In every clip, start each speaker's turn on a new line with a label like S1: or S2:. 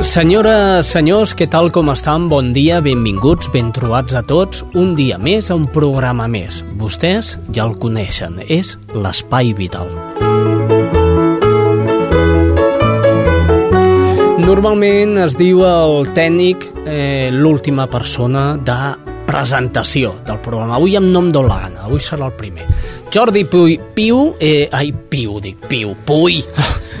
S1: Senyores, senyors, què tal com estan? Bon dia, benvinguts, ben trobats a tots. Un dia més, un programa més. Vostès ja el coneixen, és l'Espai Vital. Normalment es diu el tècnic eh, l'última persona de presentació del programa. Avui amb nom d'on la gana, avui serà el primer. Jordi Puy, Piu, eh, ai, Piu, dic, Piu, Puy.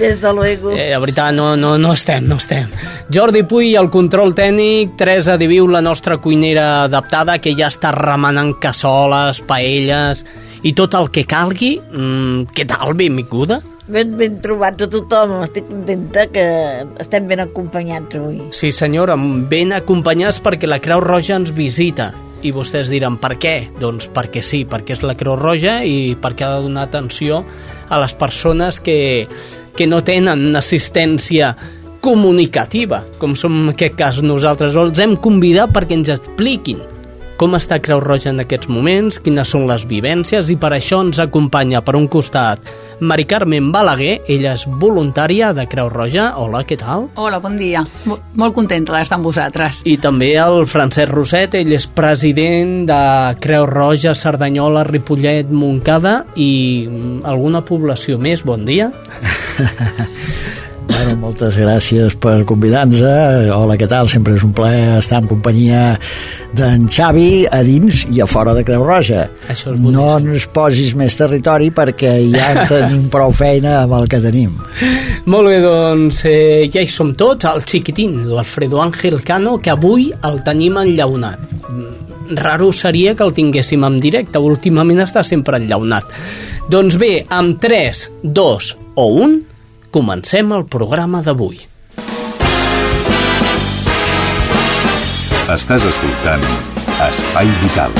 S2: Des de luego.
S1: Eh, de veritat, no, no, no estem, no estem. Jordi Puy, el control tècnic, Teresa Diviu, la nostra cuinera adaptada, que ja està remenant cassoles, paelles i tot el que calgui. Mm, què tal, benvinguda?
S2: Ben, ben trobats a tothom, estic contenta que estem ben acompanyats avui.
S1: Sí, senyora, ben acompanyats perquè la Creu Roja ens visita. I vostès diran, per què? Doncs perquè sí, perquè és la Creu Roja i perquè ha de donar atenció a les persones que, que no tenen assistència comunicativa, com som en aquest cas nosaltres. Els hem convidat perquè ens expliquin com està Creu Roja en aquests moments, quines són les vivències i per això ens acompanya per un costat Mari Carmen Balaguer, ella és voluntària de Creu Roja. Hola, què tal?
S3: Hola, bon dia. Mol, molt contenta d'estar amb vosaltres.
S1: I també el Francesc Roset, ell és president de Creu Roja, Cerdanyola, Ripollet, Montcada i mm, alguna població més. Bon dia.
S4: Bueno, moltes gràcies per convidar-nos. Hola, què tal? Sempre és un plaer estar en companyia d'en Xavi a dins i a fora de Creu Roja.
S1: Això és
S4: no ens posis més territori perquè ja en tenim prou feina amb el que tenim.
S1: Molt bé, doncs eh, ja hi som tots, el xiquitín, l'Alfredo Ángel Cano, que avui el tenim enllaunat. Raro seria que el tinguéssim en directe, últimament està sempre enllaunat. Doncs bé, amb 3, 2 o 1, comencem el programa d'avui.
S5: Estàs escoltant Espai Vital.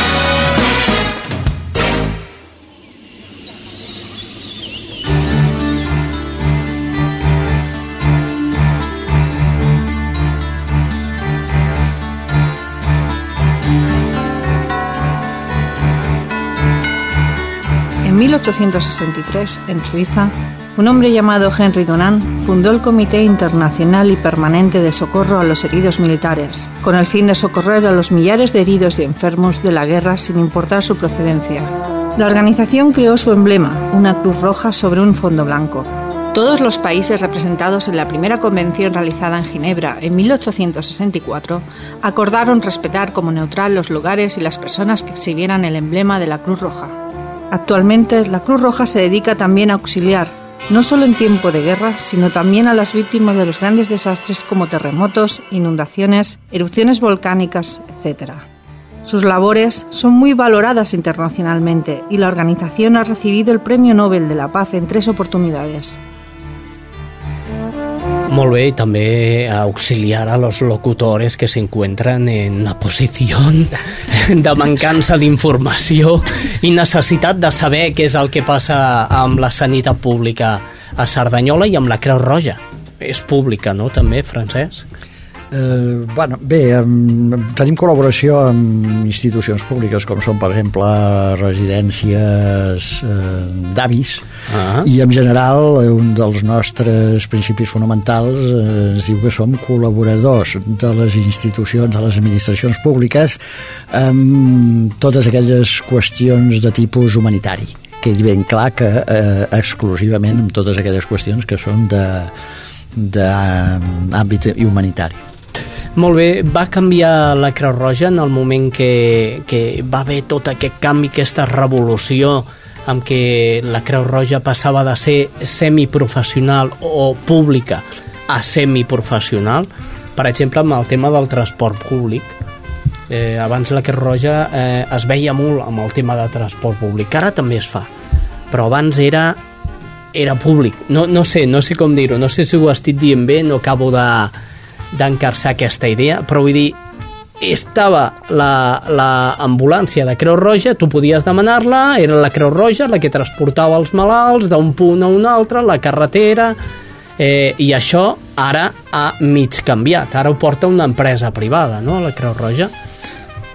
S6: En 1863, en Suiza, un hombre llamado Henry Dunant fundó el Comité Internacional y Permanente de Socorro a los Heridos Militares, con el fin de socorrer a los millares de heridos y enfermos de la guerra sin importar su procedencia. La organización creó su emblema, una cruz roja sobre un fondo blanco. Todos los países representados en la primera convención realizada en Ginebra en 1864 acordaron respetar como neutral los lugares y las personas que exhibieran el emblema de la Cruz Roja. Actualmente, la Cruz Roja se dedica también a auxiliar, no solo en tiempo de guerra, sino también a las víctimas de los grandes desastres como terremotos, inundaciones, erupciones volcánicas, etc. Sus labores son muy valoradas internacionalmente y la organización ha recibido el Premio Nobel de la Paz en tres oportunidades.
S1: Molt bé, y también auxiliar a los locutores que se encuentran en una posición de mancança d'informació i necessitat de saber què és el que passa amb la sanitat pública a Cerdanyola i amb la Creu Roja. És pública, no?, també, Francesc?
S4: Eh, bueno, bé, em, tenim col·laboració amb institucions públiques com són, per exemple, residències eh, d'avis
S1: Ah.
S4: i en general eh, un dels nostres principis fonamentals eh, ens diu que som col·laboradors de les institucions, de les administracions públiques amb totes aquelles qüestions de tipus humanitari quedi ben clar que eh, exclusivament amb totes aquelles qüestions que són de d'àmbit humanitari.
S1: Molt bé, va canviar la Creu Roja en el moment que, que va haver tot aquest canvi, aquesta revolució amb què la Creu Roja passava de ser semiprofessional o pública a semiprofessional, per exemple, amb el tema del transport públic. Eh, abans la Creu Roja eh, es veia molt amb el tema de transport públic, ara també es fa, però abans era era públic. No, no sé, no sé com dir-ho, no sé si ho estic dient bé, no acabo de d'encarçar aquesta idea, però vull dir, estava la, la ambulància de Creu Roja, tu podies demanar-la, era la Creu Roja la que transportava els malalts d'un punt a un altre, la carretera, eh, i això ara ha mig canviat, ara ho porta una empresa privada, no?, la Creu Roja.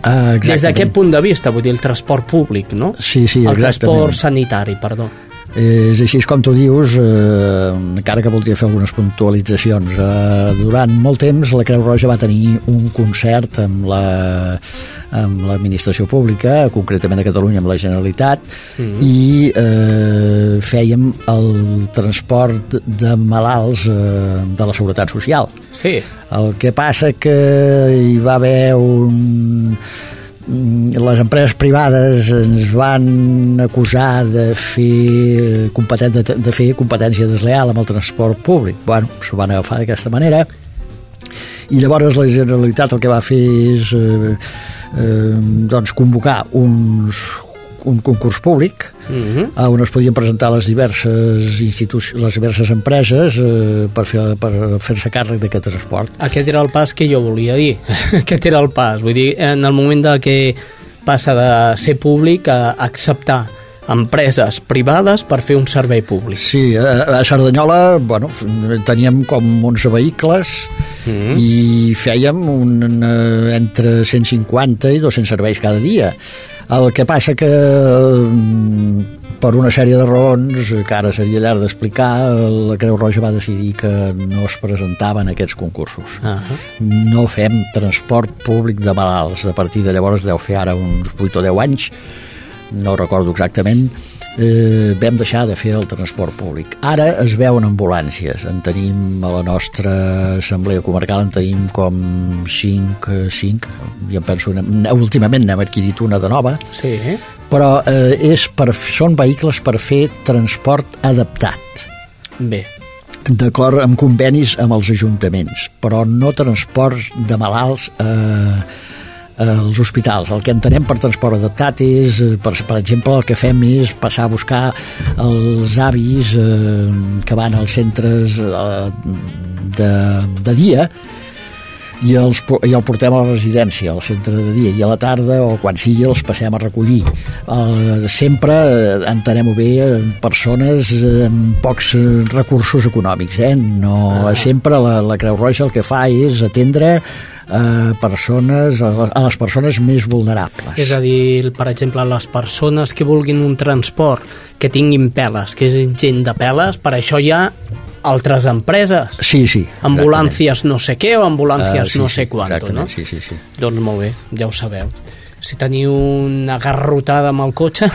S4: Uh,
S1: Des d'aquest punt de vista, vull dir, el transport públic, no?
S4: Sí, sí,
S1: el
S4: exactament.
S1: transport sanitari, perdó.
S4: És així com tu dius, eh, encara que voldria fer algunes puntualitzacions. Eh, durant molt temps la Creu Roja va tenir un concert amb la amb l'administració pública, concretament a Catalunya amb la Generalitat,
S1: Mhm.
S4: i eh, fèiem el transport de malalts eh, de la Seguretat Social.
S1: Sí,
S4: El que passa que hi va haver un mm, les empreses privades ens van acusar de fer, competen de, de fer competència desleal amb el transport públic. Bueno, s'ho van agafar d'aquesta manera i llavors la Generalitat el que va fer és eh, eh, doncs convocar uns, un concurs públic
S1: Mhm.
S4: a on es podien presentar les diverses institucions, les diverses empreses eh, per fer per fer-se càrrec d'aquest transport.
S1: Aquest era el pas que jo volia dir. Aquest era el pas. Vull dir, en el moment de que passa de ser públic a acceptar empreses privades per fer un servei públic.
S4: Sí, a, Cerdanyola bueno, teníem com 11 vehicles
S1: Mhm.
S4: i fèiem un, eh, entre 150 i 200 serveis cada dia. El que passa que mm, per una sèrie de raons eh, que ara seria llarg d'explicar la Creu Roja va decidir que no es presentaven aquests concursos.
S1: Ah
S4: no fem transport públic de malalts. A partir de llavors deu fer ara uns 8 o 10 anys no recordo exactament eh, vam deixar de fer el transport públic. Ara es veuen ambulàncies. En tenim a la nostra assemblea comarcal en tenim com 5, 5 i em penso, últimament n'hem adquirit una de nova.
S1: Sí, eh?
S4: però eh, és per, són vehicles per fer transport adaptat.
S1: Bé,
S4: d'acord amb convenis amb els ajuntaments, però no transports de malalts eh, als hospitals. El que entenem per transport adaptat és, eh, per, per exemple, el que fem és passar a buscar els avis eh, que van als centres eh, de, de dia i, els, i el portem a la residència, al centre de dia, i a la tarda o quan sigui els passem a recollir. Eh, sempre, eh, entenem-ho bé, eh, persones amb pocs eh, recursos econòmics. Eh? No, ah. Sempre la, la Creu Roja el que fa és atendre eh, persones, a les- a les persones més vulnerables.
S1: és a dir, per exemple, les persones que vulguin un transport que tinguin peles, que és gent de peles, per això ha altres empreses.
S4: Sí, sí.
S1: Ambulàncies no sé què o ambulàncies
S4: Ah, sí,
S1: no
S4: sí,
S1: sé quanto, no?
S4: Sí, sí, sí.
S1: Doncs molt bé, ja ho sabeu. Si teniu una garrotada amb el cotxe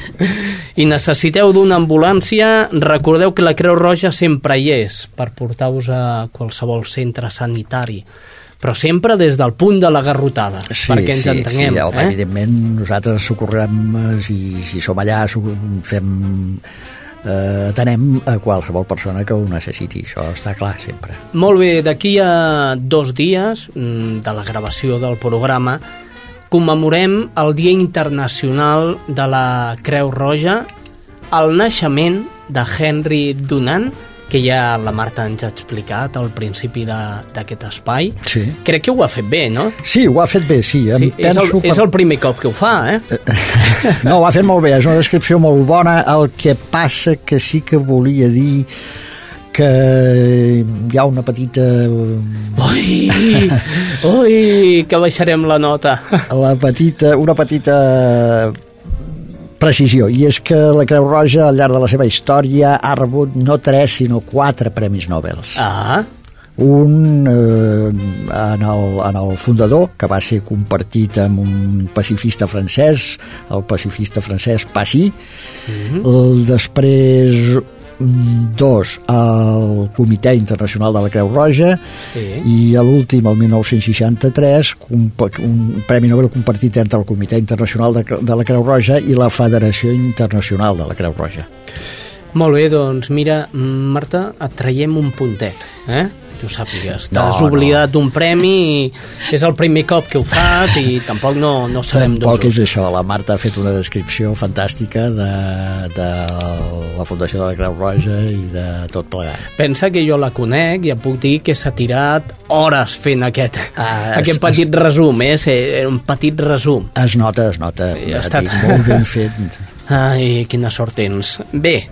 S1: i necessiteu d'una ambulància, recordeu que la Creu Roja sempre hi és per portar-vos a qualsevol centre sanitari però sempre des del punt de la garrotada, perquè ens entenguem.
S4: Sí, home,
S1: eh?
S4: evidentment nosaltres socorrem, eh, si, si som allà, fem eh, atenem a qualsevol persona que ho necessiti, això està clar sempre.
S1: Molt bé, d'aquí a dos dies mm, de la gravació del programa commemorem el Dia Internacional de la Creu Roja, el naixement de Henry Dunant, que ja la Marta ens ha explicat al principi de- d'aquest espai.
S4: Sí.
S1: Crec que ho ha fet bé, no?
S4: Sí, ho ha fet bé, sí. Em
S1: Sí, és, el,
S4: penso
S1: és el primer cop que ho fa, eh?
S4: No, ho ha fet molt bé, és una descripció molt bona. El que passa que sí que volia dir que hi ha una petita
S1: Ui, ui, que baixarem la nota.
S4: la petita, una petita precisió, i és que la Creu Roja al llarg de la seva història ha rebut no tres, sinó quatre Premis Nobel.
S1: Ah,
S4: Un eh, en, el, en el fundador, que va ser compartit amb un pacifista francès, el pacifista francès Passy, el, després mm, dos al Comitè Internacional de la Creu Roja
S1: Sí.
S4: i l'últim, el 1963, un, un Premi Nobel compartit entre el Comitè Internacional de, de la Creu Roja i la Federació Internacional de la Creu Roja.
S1: Molt bé, doncs mira, Marta, et traiem un puntet, eh? Que ho sàpigues. T'has
S4: No,
S1: oblidat d'un premi i és el primer cop que ho fas i tampoc no, no sabem
S4: Tampoc és això, la Marta ha fet una descripció fantàstica de, de la Fundació de la Creu Roja i de tot plegat.
S1: Pensa que jo la conec i et puc dir que s'ha tirat hores fent aquest,
S4: Ah,
S1: aquest
S4: es-
S1: petit resum, eh? Era un petit resum.
S4: Es nota, es nota, ja
S1: ha estat-
S4: molt ben fet.
S1: Ai, quina sort tens. Bé,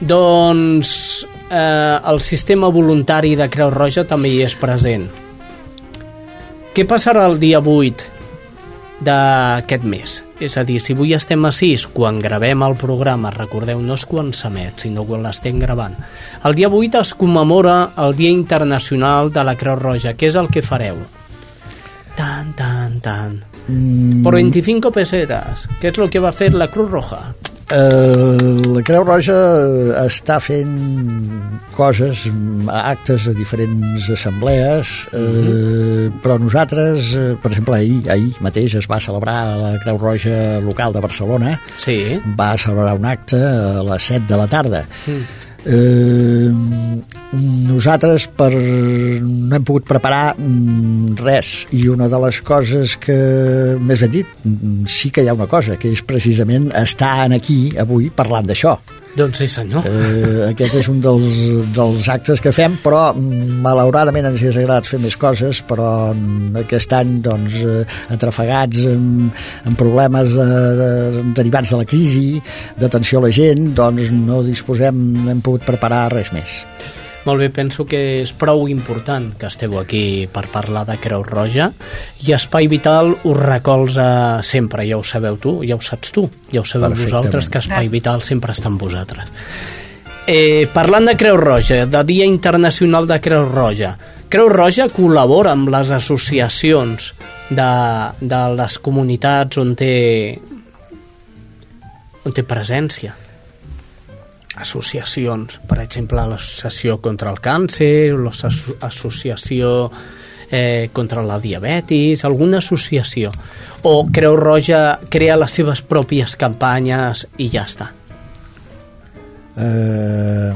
S1: doncs eh, el sistema voluntari de Creu Roja també hi és present. Què passarà el dia 8 d'aquest mes? És a dir, si avui estem a 6, quan gravem el programa, recordeu, no és quan s'emet, sinó quan l'estem gravant. El dia 8 es commemora el Dia Internacional de la Creu Roja. Què és el que fareu? Tan, tan, tan.
S4: Mm,
S1: Por 25 pesetas. ¿Qué es lo que va a hacer la Cruz Roja?
S4: Eh, la Creu Roja està fent coses, mm, actes a diferents assemblees, eh, però nosaltres, eh, per exemple, ahir, ahir mateix es va celebrar la Creu Roja local de Barcelona,
S1: Sí.
S4: va celebrar un acte a les 7 de la tarda.
S1: Mm.
S4: Eh, nosaltres per, no hem pogut preparar mm, res. I una de les coses que més ben dit, mm, sí que hi ha una cosa que és precisament estar aquí avui parlant d'això
S1: Doncs sí, senyor.
S4: eh, aquest és un dels, dels actes que fem però mm, malauradament ens hauria agradat fer més coses però aquest any doncs eh, atrafegats amb, amb problemes de, de, derivats de la crisi d'atenció a la gent doncs no disposem, no hem pogut preparar res més
S1: Molt bé, penso que és prou important que esteu aquí per parlar de Creu Roja i Espai Vital us recolza sempre, ja ho sabeu tu, ja ho saps tu, ja ho sabeu vosaltres que Espai
S3: Gràcies.
S1: Vital sempre està amb vosaltres. Eh, parlant de Creu Roja, de Dia Internacional de Creu Roja, Creu Roja col·labora amb les associacions de, de les comunitats on té on té presència associacions, per exemple l'associació contra el càncer, l'associació eh, contra la diabetis, alguna associació o Creu Roja crea les seves pròpies campanyes i ja està.
S4: Eh,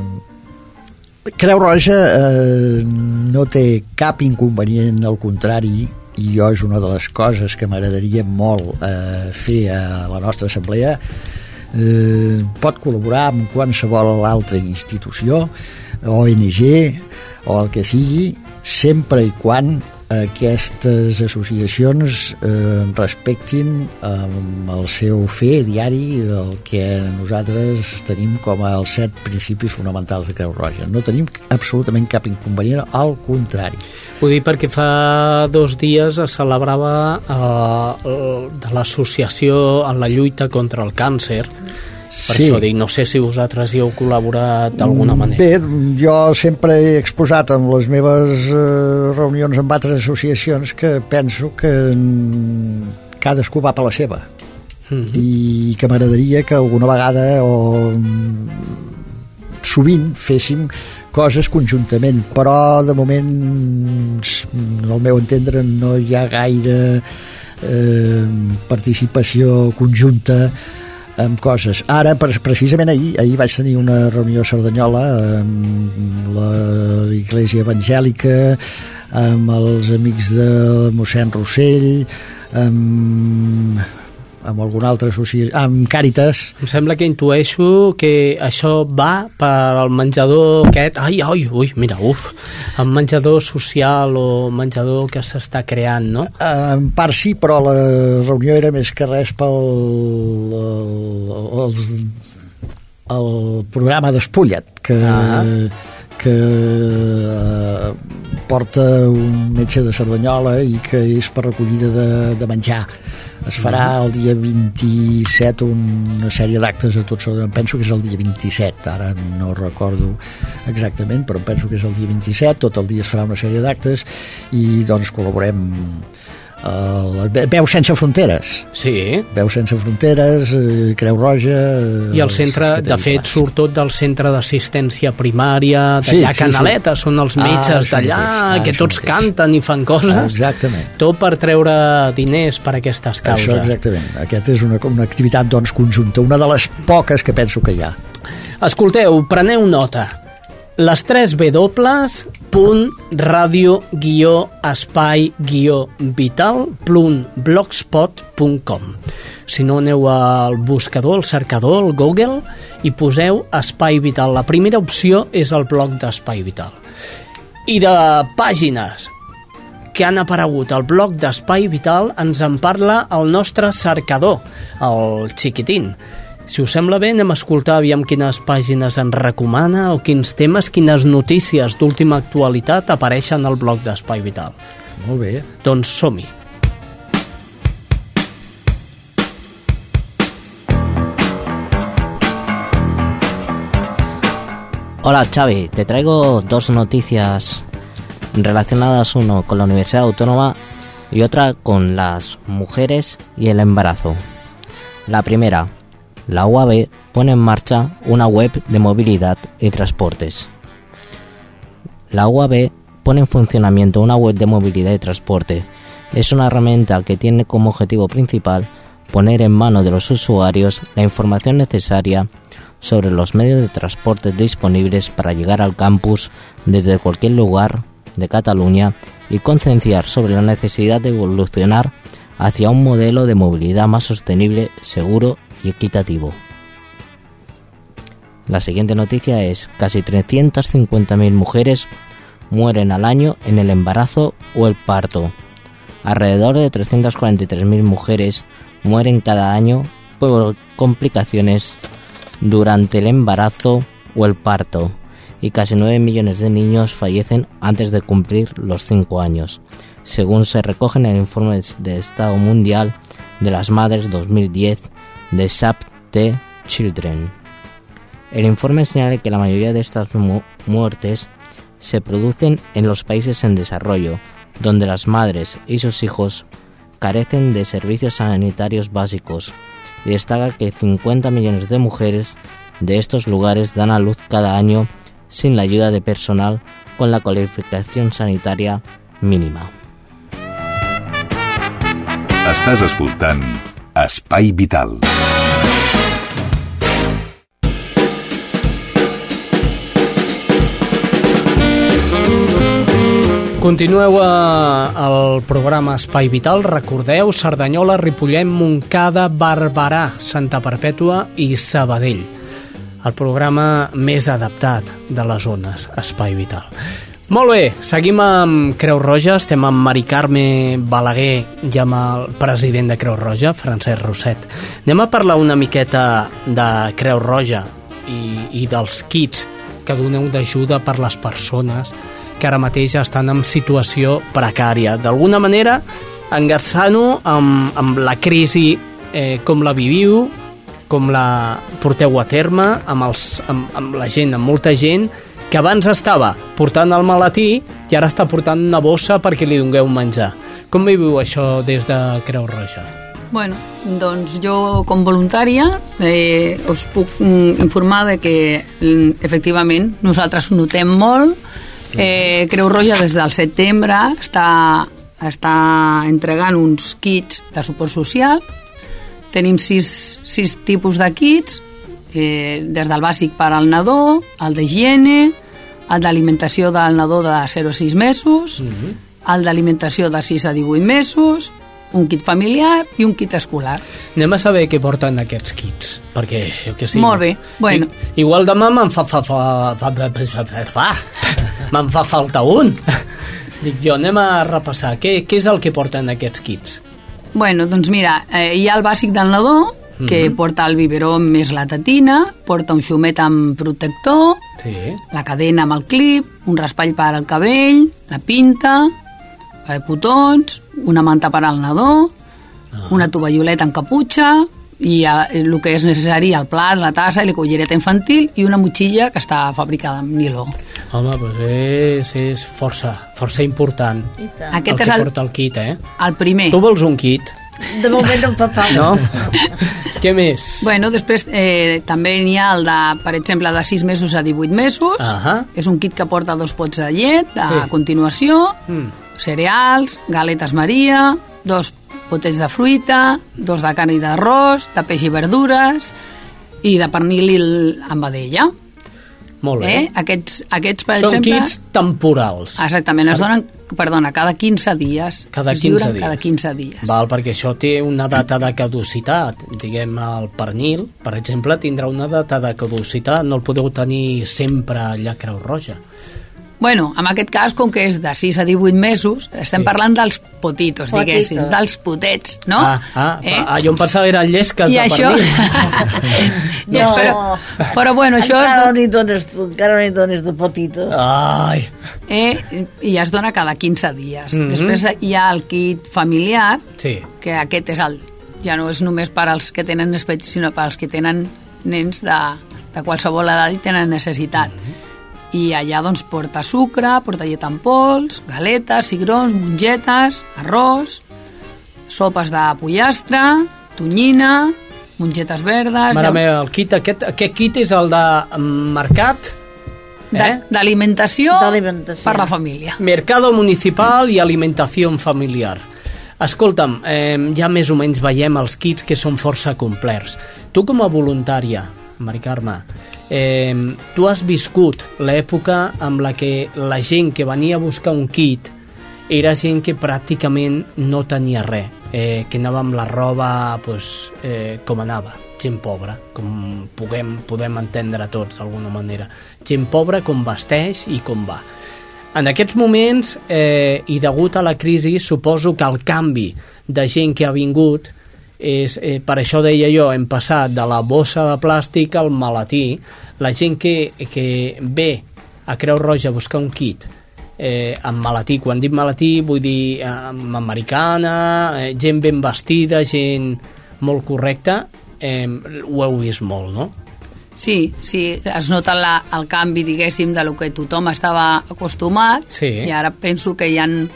S4: Creu Roja eh, no té cap inconvenient, al contrari, i jo és una de les coses que m'agradaria molt eh, fer a la nostra assemblea, eh, pot col·laborar amb qualsevol altra institució, ONG o el que sigui, sempre i quan aquestes associacions eh, respectin eh, el seu fer diari del que nosaltres tenim com els set principis fonamentals de Creu Roja. No tenim absolutament cap inconvenient, al contrari.
S1: Ho dic perquè fa dos dies es celebrava eh, el- de l'associació en la lluita contra el càncer. Per
S4: Sí.
S1: això dic, no sé si vosaltres hi heu col·laborat d'alguna manera.
S4: Bé, jo sempre he exposat en les meves eh, reunions amb altres associacions que penso que mm, cadascú va per la seva
S1: Mhm.
S4: i que m'agradaria que alguna vegada o mm, sovint féssim coses conjuntament però de moment mm, al meu entendre no hi ha gaire eh, participació conjunta amb coses. Ara, pre- precisament ahir, ahir vaig tenir una reunió a Cerdanyola amb l'Iglésia Evangèlica, amb els amics de mossèn Rossell, amb, amb alguna altra associació, amb Càritas,
S1: Em sembla que intueixo que això va per al menjador aquest... Ai, ai, ui, mira, uf, el menjador social o menjador que s'està creant, no?
S4: En part sí, però la reunió era més que res pel el, els, el programa d'Espullet que,
S1: Ah.
S4: que eh, porta un metge de Cerdanyola i que és per recollida de, de menjar es farà el dia 27 una sèrie d'actes a tots em penso que és el dia 27 ara no recordo exactament però penso que és el dia 27 tot el dia es farà una sèrie d'actes i doncs col·laborem el, Veu sense fronteres.
S1: Sí.
S4: Veu sense fronteres, eh, Creu Roja... eh,
S1: I el centre,
S4: els que
S1: de fet,
S4: plans.
S1: surt tot del centre d'assistència primària,
S4: Sí,
S1: d'allà
S4: sí,
S1: Canaleta,
S4: sí.
S1: són els
S4: Ah,
S1: metges
S4: això
S1: d'allà,
S4: ah,
S1: que tots
S4: mateix.
S1: canten i fan coses.
S4: Exactament.
S1: Tot per treure diners per a aquestes causes.
S4: Això exactament. Aquest és una, una activitat doncs, conjunta, una de les poques que penso que hi ha.
S1: Escolteu, preneu nota. Les 3 W punt ràdio guió espai guió vital punt si no aneu al buscador, al cercador, al Google i poseu Espai Vital. La primera opció és el blog d'Espai Vital. I de pàgines que han aparegut al blog d'Espai Vital ens en parla el nostre cercador, el xiquitín. Si us sembla bé, anem a escoltar aviam quines pàgines ens recomana o quins temes, quines notícies d'última actualitat apareixen al blog d'Espai Vital.
S4: Molt bé.
S1: Doncs som-hi.
S7: Hola Xavi, te traigo dos noticias relacionadas, uno con la Universidad Autónoma y otra con las mujeres y el embarazo. La primera, la UAB pone en marcha una web de movilidad y transportes. La UAB pone en funcionamiento una web de movilidad y transporte. Es una herramienta que tiene como objetivo principal poner en manos de los usuarios la información necesaria sobre los medios de transporte disponibles para llegar al campus desde cualquier lugar de Cataluña y concienciar sobre la necesidad de evolucionar hacia un modelo de movilidad más sostenible, seguro equitativo. La siguiente noticia es casi 350.000 mujeres mueren al año en el embarazo o el parto. Alrededor de 343.000 mujeres mueren cada año por complicaciones durante el embarazo o el parto y casi 9 millones de niños fallecen antes de cumplir los 5 años, según se recoge en el informe de Estado Mundial de las Madres 2010 de Save the Children. El informe señala que la mayoría de estas mu muertes se producen en los países en desarrollo, donde las madres y sus hijos carecen de servicios sanitarios básicos, y destaca que 50 millones de mujeres de estos lugares dan a luz cada año sin la ayuda de personal con la cualificación sanitaria mínima.
S5: Estàs escoltant Espai Vital.
S1: Continueu al programa Espai Vital. Recordeu Cerdanyola, Ripollet, Montcada, Barberà, Santa Perpètua i Sabadell. El programa més adaptat de les zones, Espai Vital. Molt bé, seguim amb Creu Roja, estem amb Mari Carme Balaguer i amb el president de Creu Roja, Francesc Roset. Anem a parlar una miqueta de Creu Roja i, i dels kits que doneu d'ajuda per les persones que ara mateix estan en situació precària. D'alguna manera, engarçant-ho amb, amb la crisi, eh, com la viviu, com la porteu a terme, amb, els, amb, amb la gent, amb molta gent, que abans estava portant el malatí i ara està portant una bossa perquè li dongueu menjar. Com viviu això des de Creu Roja?
S3: Bueno, doncs jo com voluntària eh, us puc mm, informar de que mm, efectivament nosaltres notem molt eh, Creu Roja des del setembre està, està entregant uns kits de suport social tenim sis, sis tipus de kits eh, des del bàsic per al nadó el d'higiene el d'alimentació del nadó de 0 a 6 mesos, uh -huh. el d'alimentació de 6 a 18 mesos, un kit familiar i un kit escolar.
S1: Anem a saber què porten aquests kits, perquè jo què sé...
S3: Molt bé, bueno.
S1: I, igual demà me'n fa, fa, fa, fa, fa, fa, fa, me'n fa falta un. Dic jo, anem a repassar. Què, què és el que porten aquests kits?
S3: Bueno, doncs mira, eh, hi ha el bàsic del nadó, que
S1: Mhm.
S3: porta el biberó més la tetina, porta un xumet amb protector,
S1: Sí.
S3: la cadena amb el clip, un raspall per al cabell, la pinta, eh, cotons, una manta per al nadó,
S1: Ah.
S3: una tovalloleta amb caputxa, i a, el que és necessari, el plat, la tassa i la cullereta infantil i una motxilla que està fabricada amb niló.
S1: Home, doncs és, és força, força important.
S3: Aquest
S1: el
S3: és
S1: que
S3: el,
S1: porta el kit, eh?
S3: el primer.
S1: Tu vols un kit,
S2: De moment fa falta.
S1: no? Què més?
S3: Bueno, després eh, també n'hi ha el de, per exemple, de 6 mesos a 18 mesos.
S1: Ahà.
S3: És un kit que porta dos pots de llet a
S1: Sí.
S3: continuació,
S1: Mm.
S3: cereals, galetes Maria, dos potets de fruita, dos de carn i d'arròs, de peix i verdures i de pernil i el- amb vedella.
S1: Molt bé.
S3: Eh? Aquests, aquests, per
S1: Són
S3: exemple...
S1: kits temporals.
S3: Exactament, es donen, perdona, cada 15 dies.
S1: Cada
S3: Es
S1: 15
S3: lliuren
S1: dies.
S3: Cada 15 dies.
S1: Val, perquè això té una data de caducitat. Diguem, el pernil, per exemple, tindrà una data de caducitat. No el podeu tenir sempre allà a Creu Roja.
S3: Bueno, en aquest cas, com que és de 6 a 18 mesos, estem
S1: Sí.
S3: parlant dels potitos, diguéssim, dels potets, no?
S1: Ah, ah,
S3: eh?
S1: ah, jo em pensava que eren llesques
S3: I
S1: de
S3: això...
S1: pernil.
S3: no,
S2: No.
S3: però, però bueno, això
S2: encara no n'hi dones tu, encara no n'hi dones de potito.
S1: Ai,
S3: eh, i es dona cada 15 dies.
S1: Mhm.
S3: Després hi ha el kit familiar,
S1: sí.
S3: que aquest és el, ja no és només per als que tenen espets, sinó per als que tenen nens de, de qualsevol edat i tenen necessitat. I allà doncs porta sucre, porta llet en pols, galetes, cigrons, mongetes, arròs, sopes de pollastre, tonyina, mongetes verdes...
S1: Mare meva, el kit, aquest, aquest kit és el de mercat,
S3: de-
S1: eh?
S3: D'alimentació per la família.
S1: Mercado Municipal i Alimentació Familiar. Escolta'm, eh, ja més o menys veiem els kits que són força complets. Tu com a voluntària, Mari Carme, eh, tu has viscut l'època amb la que la gent que venia a buscar un kit era gent que pràcticament no tenia res, eh, que anava amb la roba pues, eh, com anava, gent pobra, com puguem, podem entendre tots d'alguna manera. Gent pobra com vesteix i com va. En aquests moments, eh, i degut a la crisi, suposo que el canvi de gent que ha vingut és, eh, per això deia jo, hem passat de la bossa de plàstic al malatí. La gent que, que ve a Creu Roja a buscar un kit eh, amb malatí, quan dic malatí vull dir eh, amb americana, eh, gent ben vestida, gent molt correcta, eh, ho heu vist molt, no?
S3: Sí, sí, es nota la, el canvi, diguéssim, de lo que tothom estava acostumat
S1: Sí.
S3: i ara penso que hi han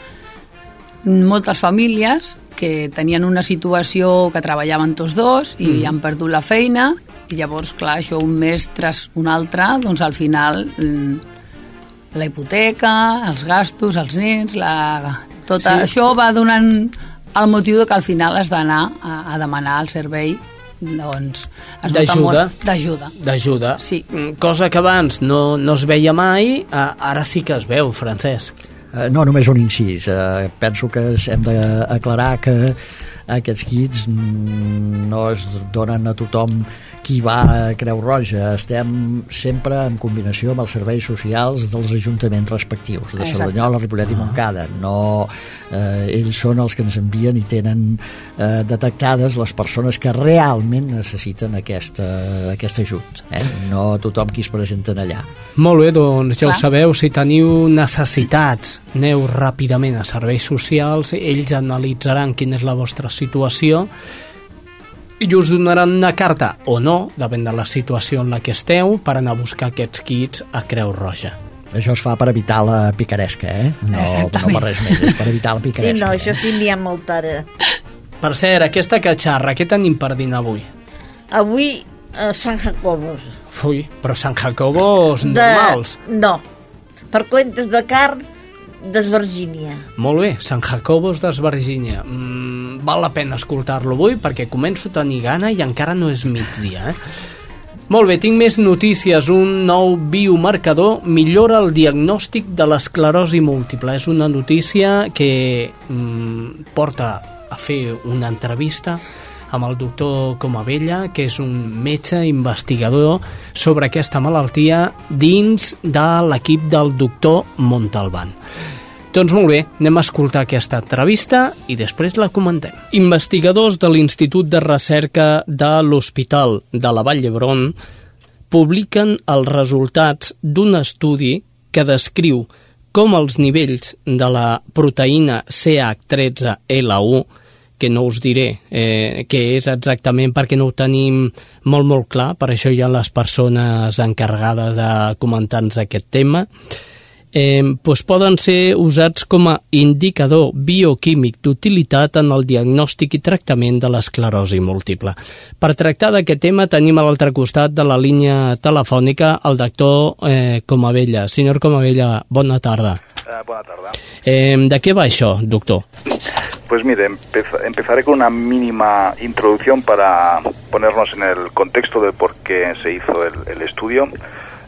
S3: moltes famílies que tenien una situació que treballaven tots dos i
S1: Mm.
S3: han perdut la feina i llavors, clar, això un mes tras un altre, doncs al final mm, la hipoteca, els gastos, els nens, la... tot
S1: Sí.
S3: això va donant el motiu de que al final has d'anar a, a demanar el servei doncs,
S1: D'ajuda.
S3: molt- D'ajuda.
S1: D'ajuda.
S3: Sí.
S1: Mm, Cosa que abans no, no es veia mai, ara sí que es veu, Francesc.
S4: Eh, No, només un incís. Eh, penso que hem d'aclarar que aquests kits no es donen a tothom qui va a Creu Roja. Estem sempre en combinació amb els serveis socials dels ajuntaments respectius, de. Cerdanyola, Ripollet i Montcada. No, eh, ells són els que ens envien i tenen eh, detectades les persones que realment necessiten aquesta, aquest ajut. Eh? No tothom qui es presenten allà.
S1: Molt bé, doncs ja ho
S3: Clar.
S1: sabeu, si teniu necessitats, aneu ràpidament a serveis socials, ells analitzaran quina és la vostra situació i us donaran una carta o no, depèn de la situació en la que esteu, per anar a buscar aquests kits a Creu Roja.
S4: Això es fa per evitar la picaresca, eh? No, no
S3: Exactament.
S4: per res més, és per evitar la
S2: Sí,
S4: picaresca.
S2: no, això sí n'hi ha molt ara.
S1: Per cert, aquesta catxarra, què tenim per dinar avui?
S2: Avui a Sant Jacobos.
S1: Ui, però Sant Jacobos normals.
S2: No, per cuentes de carn d'Esvergínia.
S1: Molt bé, Sant Jacobos d'Esvergínia. Mm, val la pena escoltar-lo avui perquè començo a tenir gana i encara no és migdia, eh? Molt bé, tinc més notícies. Un nou biomarcador millora el diagnòstic de l'esclerosi múltiple. És una notícia que mm, porta a fer una entrevista amb el doctor Comabella, que és un metge investigador sobre aquesta malaltia dins de l'equip del doctor Montalbán. Doncs molt bé, anem a escoltar aquesta entrevista i després la comentem. Investigadors de l'Institut de Recerca de l'Hospital de la Vall d'Hebron publiquen els resultats d'un estudi que descriu com els nivells de la proteïna CH13L1 que no us diré eh, què és exactament perquè no ho tenim molt, molt clar, per això hi ha les persones encarregades de comentar-nos aquest tema, eh, doncs poden ser usats com a indicador bioquímic d'utilitat en el diagnòstic i tractament de l'esclerosi múltiple. Per tractar d'aquest tema tenim a l'altre costat de la línia telefònica el doctor eh, Comavella. Senyor Comavella, bona tarda.
S8: Uh, bona tarda.
S1: Eh, de què va això, doctor?
S8: Pues mire, empez empezaré con una mínima introducción para ponernos en el contexto de por qué se hizo el, estudio.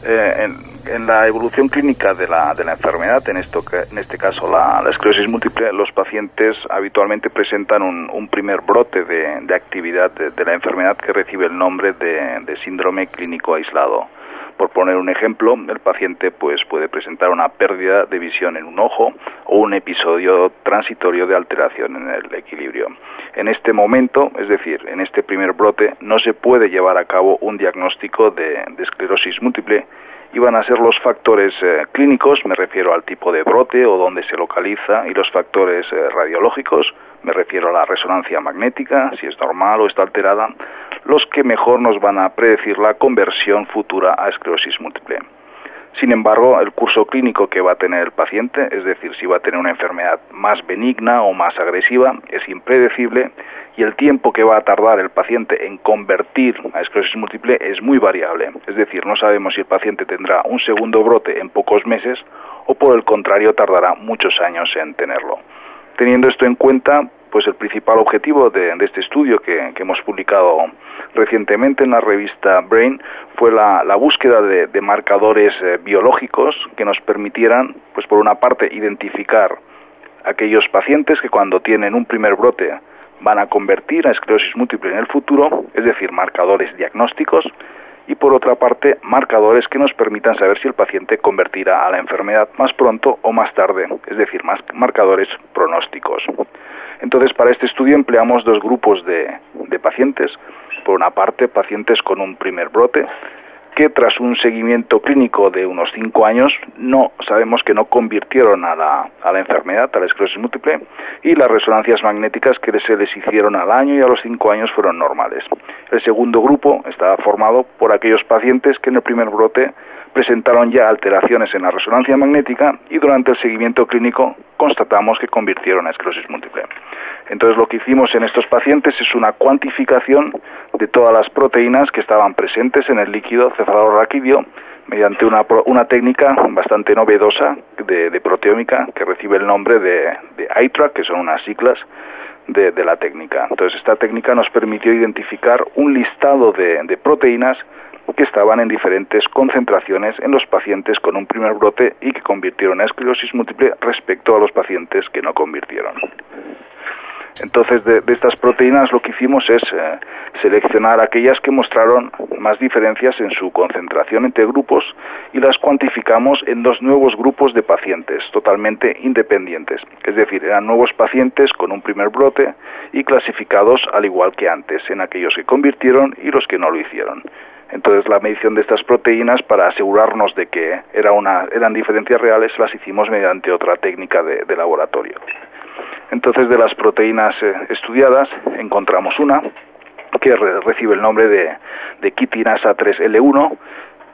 S8: Eh, en, la evolución clínica de la, de la enfermedad, en, esto en este caso la, esclerosis múltiple, los pacientes habitualmente presentan un, primer brote de, de actividad de, la enfermedad que recibe el nombre de síndrome clínico aislado. Por poner un ejemplo, el paciente pues puede presentar una pérdida de visión en un ojo o un episodio transitorio de alteración en el equilibrio. En este momento, es decir, en este primer brote, no se puede llevar a cabo un diagnóstico de, esclerosis múltiple y van a ser los factores eh, clínicos, me refiero al tipo de brote o dónde se localiza, y los factores eh, radiológicos, me refiero a la resonancia magnética, si es normal o está alterada, los que mejor nos van a predecir la conversión futura a esclerosis múltiple. Sin embargo, el curso clínico que va a tener el paciente, es decir, si va a tener una enfermedad más benigna o más agresiva, es impredecible y el tiempo que va a tardar el paciente en convertir a esclerosis múltiple es muy variable. Es decir, no sabemos si el paciente tendrá un segundo brote en pocos meses o por el contrario tardará muchos años en tenerlo. Teniendo esto en cuenta, pues el principal objetivo de, este estudio que, hemos publicado recientemente en la revista Brain fue la, búsqueda de, de marcadores eh, biológicos que nos permitieran, pues por una parte, identificar aquellos pacientes que cuando tienen un primer brote van a convertir a esclerosis múltiple en el futuro, es decir, marcadores diagnósticos, y por otra parte, marcadores que nos permitan saber si el paciente convertirá a la enfermedad más pronto o más tarde, es decir, más marcadores pronósticos. Entonces, para este estudio empleamos dos grupos de, pacientes. Por una parte, pacientes con un primer brote, que tras un seguimiento clínico de unos cinco años no sabemos que no convirtieron a la, a la enfermedad, a la esclerosis múltiple, y las resonancias magnéticas que se les hicieron al año y a los cinco años fueron normales. El segundo grupo estaba formado por aquellos pacientes que en el primer brote presentaron ya alteraciones en la resonancia magnética y durante el seguimiento clínico constatamos que convirtieron a esclerosis múltiple. Entonces lo que hicimos en estos pacientes es una cuantificación de todas las proteínas que estaban presentes en el líquido cefalorraquídeo mediante una, una técnica bastante novedosa de, de, proteómica que recibe el nombre de, de ITRAC, que son unas siglas de, de, la técnica. Entonces esta técnica nos permitió identificar un listado de, de proteínas que estaban en diferentes concentraciones en los pacientes con un primer brote y que convirtieron a esclerosis múltiple respecto a los pacientes que no convirtieron. Entonces, de, estas proteínas lo que hicimos es eh, seleccionar aquellas que mostraron más diferencias en su concentración entre grupos y las cuantificamos en dos nuevos grupos de pacientes totalmente independientes. Es decir, eran nuevos pacientes con un primer brote y clasificados al igual que antes en aquellos que convirtieron y los que no lo hicieron. Entonces la medición de estas proteínas para asegurarnos de que eran diferencias reales las hicimos mediante otra técnica de, laboratorio. Entonces, de las proteínas eh, estudiadas, encontramos una que re recibe el nombre de, de quitinasa 3L1,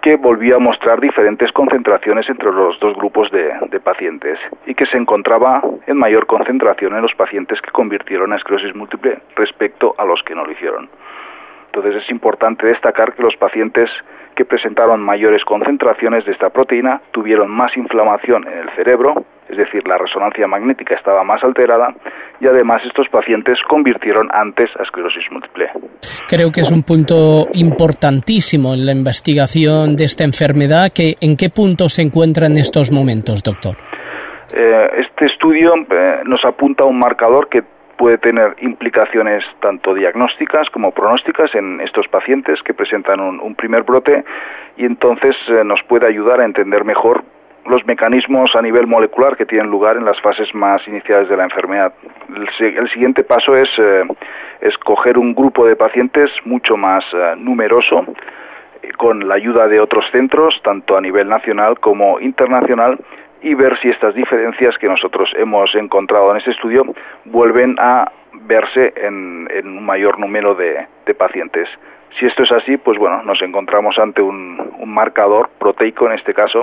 S8: que volvió a mostrar diferentes concentraciones entre los dos grupos de, de, pacientes y que se encontraba en mayor concentración en los pacientes que convirtieron a esclerosis múltiple respecto a los que no lo hicieron. Entonces es importante destacar que los pacientes que presentaron mayores concentraciones de esta proteína tuvieron más inflamación en el cerebro, es decir, la resonancia magnética estaba más alterada y además estos pacientes convirtieron antes a esclerosis múltiple.
S1: Creo que es un punto importantísimo en la investigación de esta enfermedad. Que, ¿En qué punto se encuentra en estos momentos, doctor?
S8: Eh, este estudio eh, nos apunta a un marcador que puede tener implicaciones tanto diagnósticas como pronósticas en estos pacientes que presentan un, primer brote y entonces eh, nos puede ayudar a entender mejor los mecanismos a nivel molecular que tienen lugar en las fases más iniciales de la enfermedad. El, el siguiente paso es eh, escoger un grupo de pacientes mucho más eh, numeroso con la ayuda de otros centros, tanto a nivel nacional como internacional, y ver si estas diferencias que nosotros hemos encontrado en este estudio vuelven a verse en, un mayor número de, pacientes. Si esto es así, pues bueno, nos encontramos ante un, un, marcador proteico, en este caso,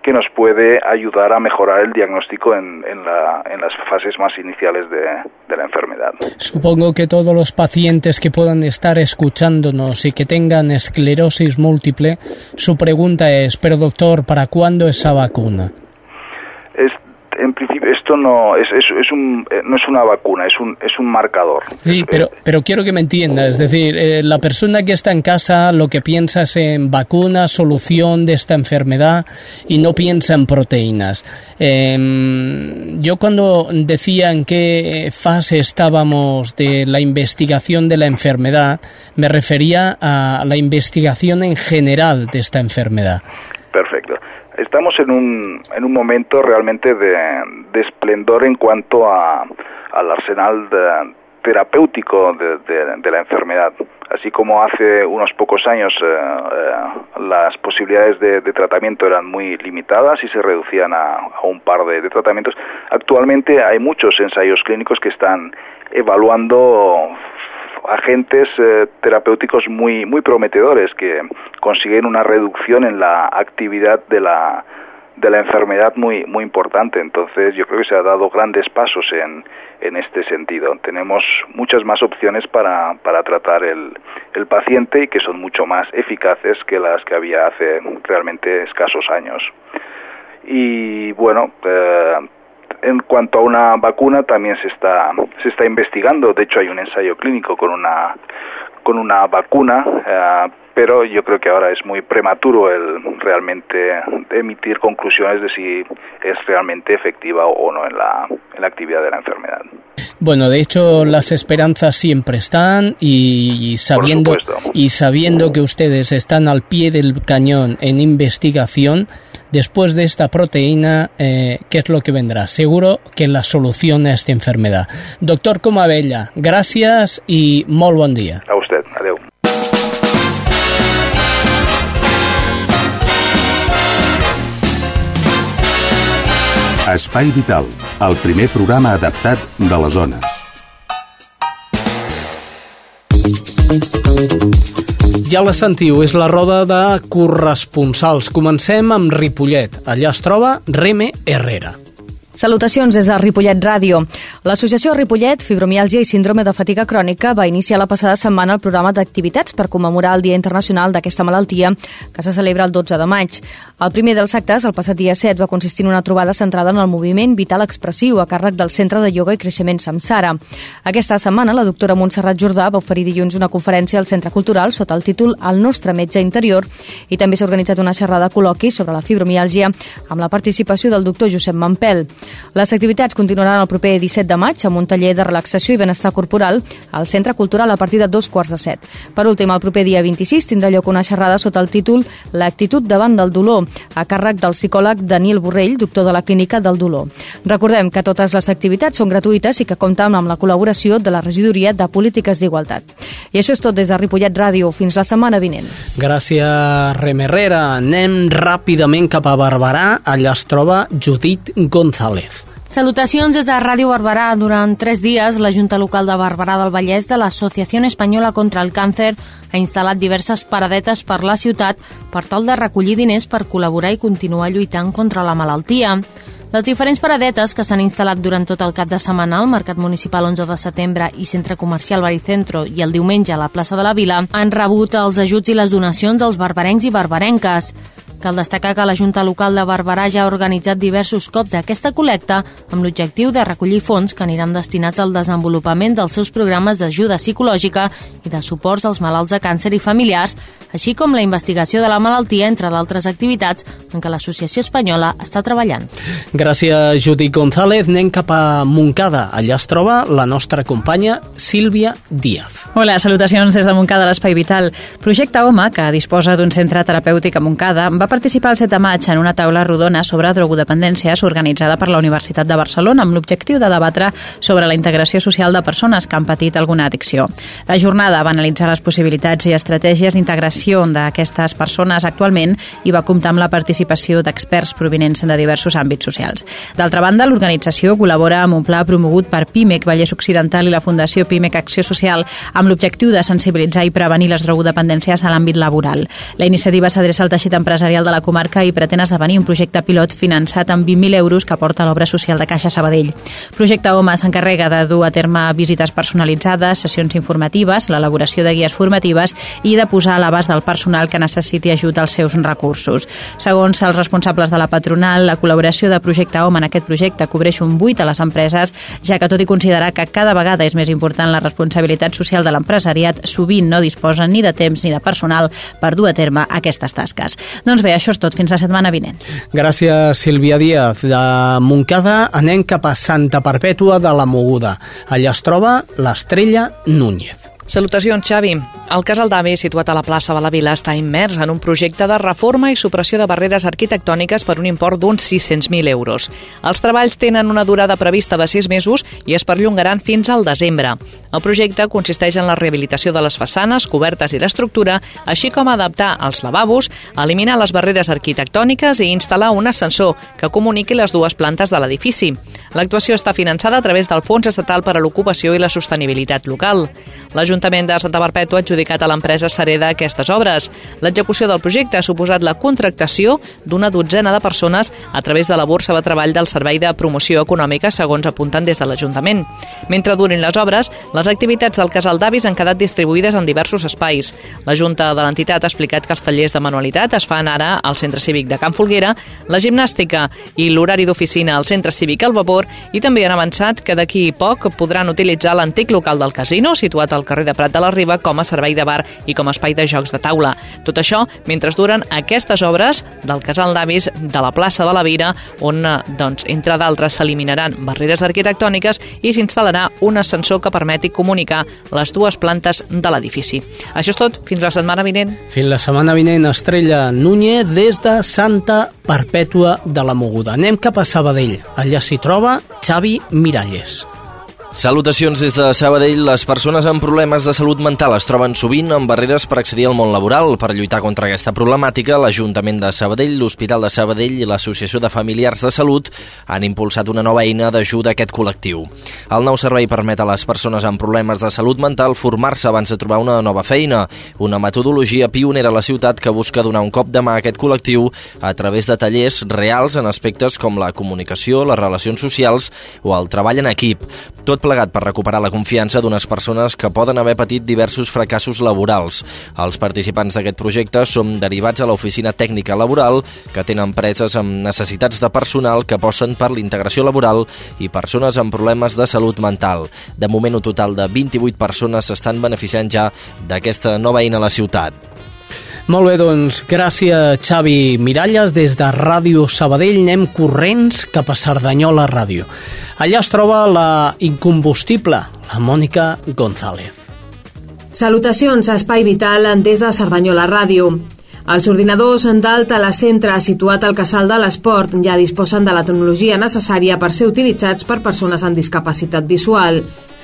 S8: que nos puede ayudar a mejorar el diagnóstico en, en las fases más iniciales de, de, la enfermedad.
S1: Supongo que todos los pacientes que puedan estar escuchándonos y que tengan esclerosis múltiple, su pregunta es, pero doctor, ¿para cuándo esa vacuna?
S8: En principio esto no es, es, es un, eh, no es una vacuna, es un, es un marcador.
S1: Sí, pero, pero quiero que me entienda, es decir, eh, la persona que está en casa lo que piensa es en vacuna, solución de esta enfermedad y no piensa en proteínas. Eh, yo cuando decía en qué fase estábamos de la investigación de la enfermedad, me refería a la investigación en general de esta enfermedad.
S8: Estamos en un, en un momento realmente de, de esplendor en cuanto a, al arsenal terapéutico de, de, la enfermedad. Así como hace unos pocos años eh, eh, las posibilidades de, de, tratamiento eran muy limitadas y se reducían a, a un par de, tratamientos, actualmente hay muchos ensayos clínicos que están evaluando agentes eh, terapéuticos muy muy prometedores que consiguen una reducción en la actividad de la de la enfermedad muy muy importante. Entonces yo creo que se ha dado grandes pasos en, en este sentido. Tenemos muchas más opciones para, para tratar el, el paciente y que son mucho más eficaces que las que había hace realmente escasos años. Y bueno eh, en cuanto a una vacuna también se está se está investigando de hecho hay un ensayo clínico con una con una vacuna eh, pero yo creo que ahora es muy prematuro el realmente emitir conclusiones de si es realmente efectiva o no en la, en la actividad de la enfermedad.
S1: Bueno, de hecho las esperanzas siempre están y, sabiendo y sabiendo que ustedes están al pie del cañón en investigación, después de esta proteína, eh, ¿qué es lo que vendrá? Seguro que la solución a esta enfermedad. Doctor Comabella, gracias y molt bon dia.
S8: A usted, adeu.
S5: Espai Vital, el primer programa adaptat de les zones.
S1: Ja la sentiu, és la roda de corresponsals. Comencem amb Ripollet. Allà es troba Reme Herrera.
S9: Salutacions des de Ripollet Ràdio. L'Associació Ripollet, Fibromialgia i Síndrome de Fatiga Crònica va iniciar la passada setmana el programa d'activitats per commemorar el Dia Internacional d'aquesta malaltia que se celebra el 12 de maig. El primer dels actes, el passat dia 7, va consistir en una trobada centrada en el moviment vital expressiu a càrrec del Centre de Yoga i Creixement Samsara. Aquesta setmana, la doctora Montserrat Jordà va oferir dilluns una conferència al Centre Cultural sota el títol El nostre metge interior i també s'ha organitzat una xerrada col·loqui sobre la fibromialgia amb la participació del doctor Josep Mampel. Les activitats continuaran el proper 17 de maig amb un taller de relaxació i benestar corporal al Centre Cultural a partir de dos quarts de set. Per últim, el proper dia 26 tindrà lloc una xerrada sota el títol L'actitud davant del dolor, a càrrec del psicòleg Daniel Borrell, doctor de la Clínica del Dolor. Recordem que totes les activitats són gratuïtes i que compten amb la col·laboració de la Regidoria de Polítiques d'Igualtat. I això és tot des de Ripollet Ràdio. Fins la setmana vinent.
S1: Gràcies, Rem Herrera. Anem ràpidament cap a Barberà. Allà es troba Judit González.
S10: Salutacions des de Ràdio Barberà. Durant tres dies, la Junta Local de Barberà del Vallès de l'Associació Espanyola contra el Càncer ha instal·lat diverses paradetes per la ciutat per tal de recollir diners per col·laborar i continuar lluitant contra la malaltia. Les diferents paradetes que s'han instal·lat durant tot el cap de setmana al Mercat Municipal 11 de setembre i Centre Comercial Baricentro i el diumenge a la plaça de la Vila han rebut els ajuts i les donacions dels barbarencs i barbarenques. Cal destacar que la Junta Local de Barberà ja ha organitzat diversos cops aquesta col·lecta amb l'objectiu de recollir fons que aniran destinats al desenvolupament dels seus programes d'ajuda psicològica i de suports als malalts de càncer i familiars, així com la investigació de la malaltia, entre d'altres activitats en què l'Associació Espanyola està treballant.
S1: Gràcies, Judit González. Anem cap a Montcada. Allà es troba la nostra companya Sílvia Díaz.
S11: Hola, salutacions des de Montcada, l'Espai Vital. Projecte Home, que disposa d'un centre terapèutic a Montcada, va
S12: participar el 7 de maig en una taula rodona sobre drogodependències organitzada per la Universitat de Barcelona amb l'objectiu de debatre sobre la integració social de persones que han patit alguna addicció. La jornada va analitzar les possibilitats i estratègies d'integració d'aquestes persones actualment i va comptar amb la participació d'experts provinents de diversos àmbits socials. D'altra banda, l'organització col·labora amb un pla promogut per PIMEC Vallès Occidental i la Fundació PIMEC Acció Social amb l'objectiu de sensibilitzar i prevenir les drogodependències a l'àmbit laboral. La iniciativa s'adreça al teixit empresarial de la comarca i pretén esdevenir un projecte pilot finançat amb 20.000 euros que porta l'obra social de Caixa Sabadell. Projecte Home s'encarrega de dur a terme visites personalitzades, sessions informatives, l'elaboració de guies formatives i de posar a l'abast del personal que necessiti ajut als seus recursos. Segons els responsables de la patronal, la col·laboració de Projecte Home en aquest projecte cobreix un 8 a les empreses, ja que tot i considerar que cada vegada és més important la responsabilitat social de l'empresariat, sovint no disposen ni de temps ni de personal per dur a terme aquestes tasques. Doncs bé, això és tot. Fins la setmana vinent.
S1: Gràcies, Sílvia Díaz. De Montcada anem cap a Santa Perpètua de la Moguda. Allà es troba l'estrella Núñez.
S11: Salutacions, Xavi. El casal d'avi, situat a la plaça de la Vila, està immers en un projecte de reforma i supressió de barreres arquitectòniques per un import d'uns 600.000 euros. Els treballs tenen una durada prevista de 6 mesos i es perllongaran fins al desembre. El projecte consisteix en la rehabilitació de les façanes, cobertes i l'estructura, així com adaptar els lavabos, eliminar les barreres arquitectòniques i instal·lar un ascensor que comuniqui les dues plantes de l'edifici. L'actuació està finançada a través del Fons Estatal per a l'Ocupació i la Sostenibilitat Local. L'Ajuntament de Santa Perpètua ha adjudicat a l'empresa Sareda aquestes obres. L'execució del projecte ha suposat la contractació d'una dotzena de persones a través de la borsa de treball del Servei de Promoció Econòmica, segons apunten des de l'Ajuntament. Mentre durin les obres, les activitats del casal d'avis han quedat distribuïdes en diversos espais. La Junta de l'entitat ha explicat que els tallers de manualitat es fan ara al Centre Cívic de Can Folguera, la gimnàstica i l'horari d'oficina al Centre Cívic al Vapor i també han avançat que d'aquí poc podran utilitzar l'antic local del casino, situat al carrer de Prat de la Riba, com a servei de bar i com a espai de jocs de taula. Tot això mentre duren aquestes obres del casal d'avis de la plaça de la Vira, on, doncs, entre d'altres, s'eliminaran barreres arquitectòniques i s'instal·larà un ascensor que permeti comunicar les dues plantes de l'edifici. Això és tot. Fins la setmana vinent.
S1: Fins la setmana vinent, Estrella Núñez, des de Santa Perpètua de la Moguda. Anem cap a Sabadell. Allà s'hi troba Xavi Miralles.
S13: Salutacions des de Sabadell. Les persones amb problemes de salut mental es troben sovint amb barreres per accedir al món laboral. Per lluitar contra aquesta problemàtica, l'Ajuntament de Sabadell, l'Hospital de Sabadell i l'Associació de Familiars de Salut han impulsat una nova eina d'ajuda a aquest col·lectiu. El nou servei permet a les persones amb problemes de salut mental formar-se abans de trobar una nova feina, una metodologia pionera a la ciutat que busca donar un cop de mà a aquest col·lectiu a través de tallers reals en aspectes com la comunicació, les relacions socials o el treball en equip. Tot plegat per recuperar la confiança d'unes persones que poden haver patit diversos fracassos laborals. Els participants d'aquest projecte són derivats a l'Oficina Tècnica Laboral, que tenen empreses amb necessitats de personal que aposten per l'integració laboral i persones amb problemes de salut mental. De moment, un total de 28 persones s'estan beneficiant ja d'aquesta nova eina a la ciutat.
S1: Molt bé, doncs, gràcies Xavi Miralles. Des de Ràdio Sabadell anem corrents cap a Cerdanyola Ràdio. Allà es troba la incombustible, la Mònica González.
S14: Salutacions a Espai Vital des de Cerdanyola Ràdio. Els ordinadors d'alta la centre situat al Casal de l'Esport ja disposen de la tecnologia necessària per ser utilitzats per persones amb discapacitat visual.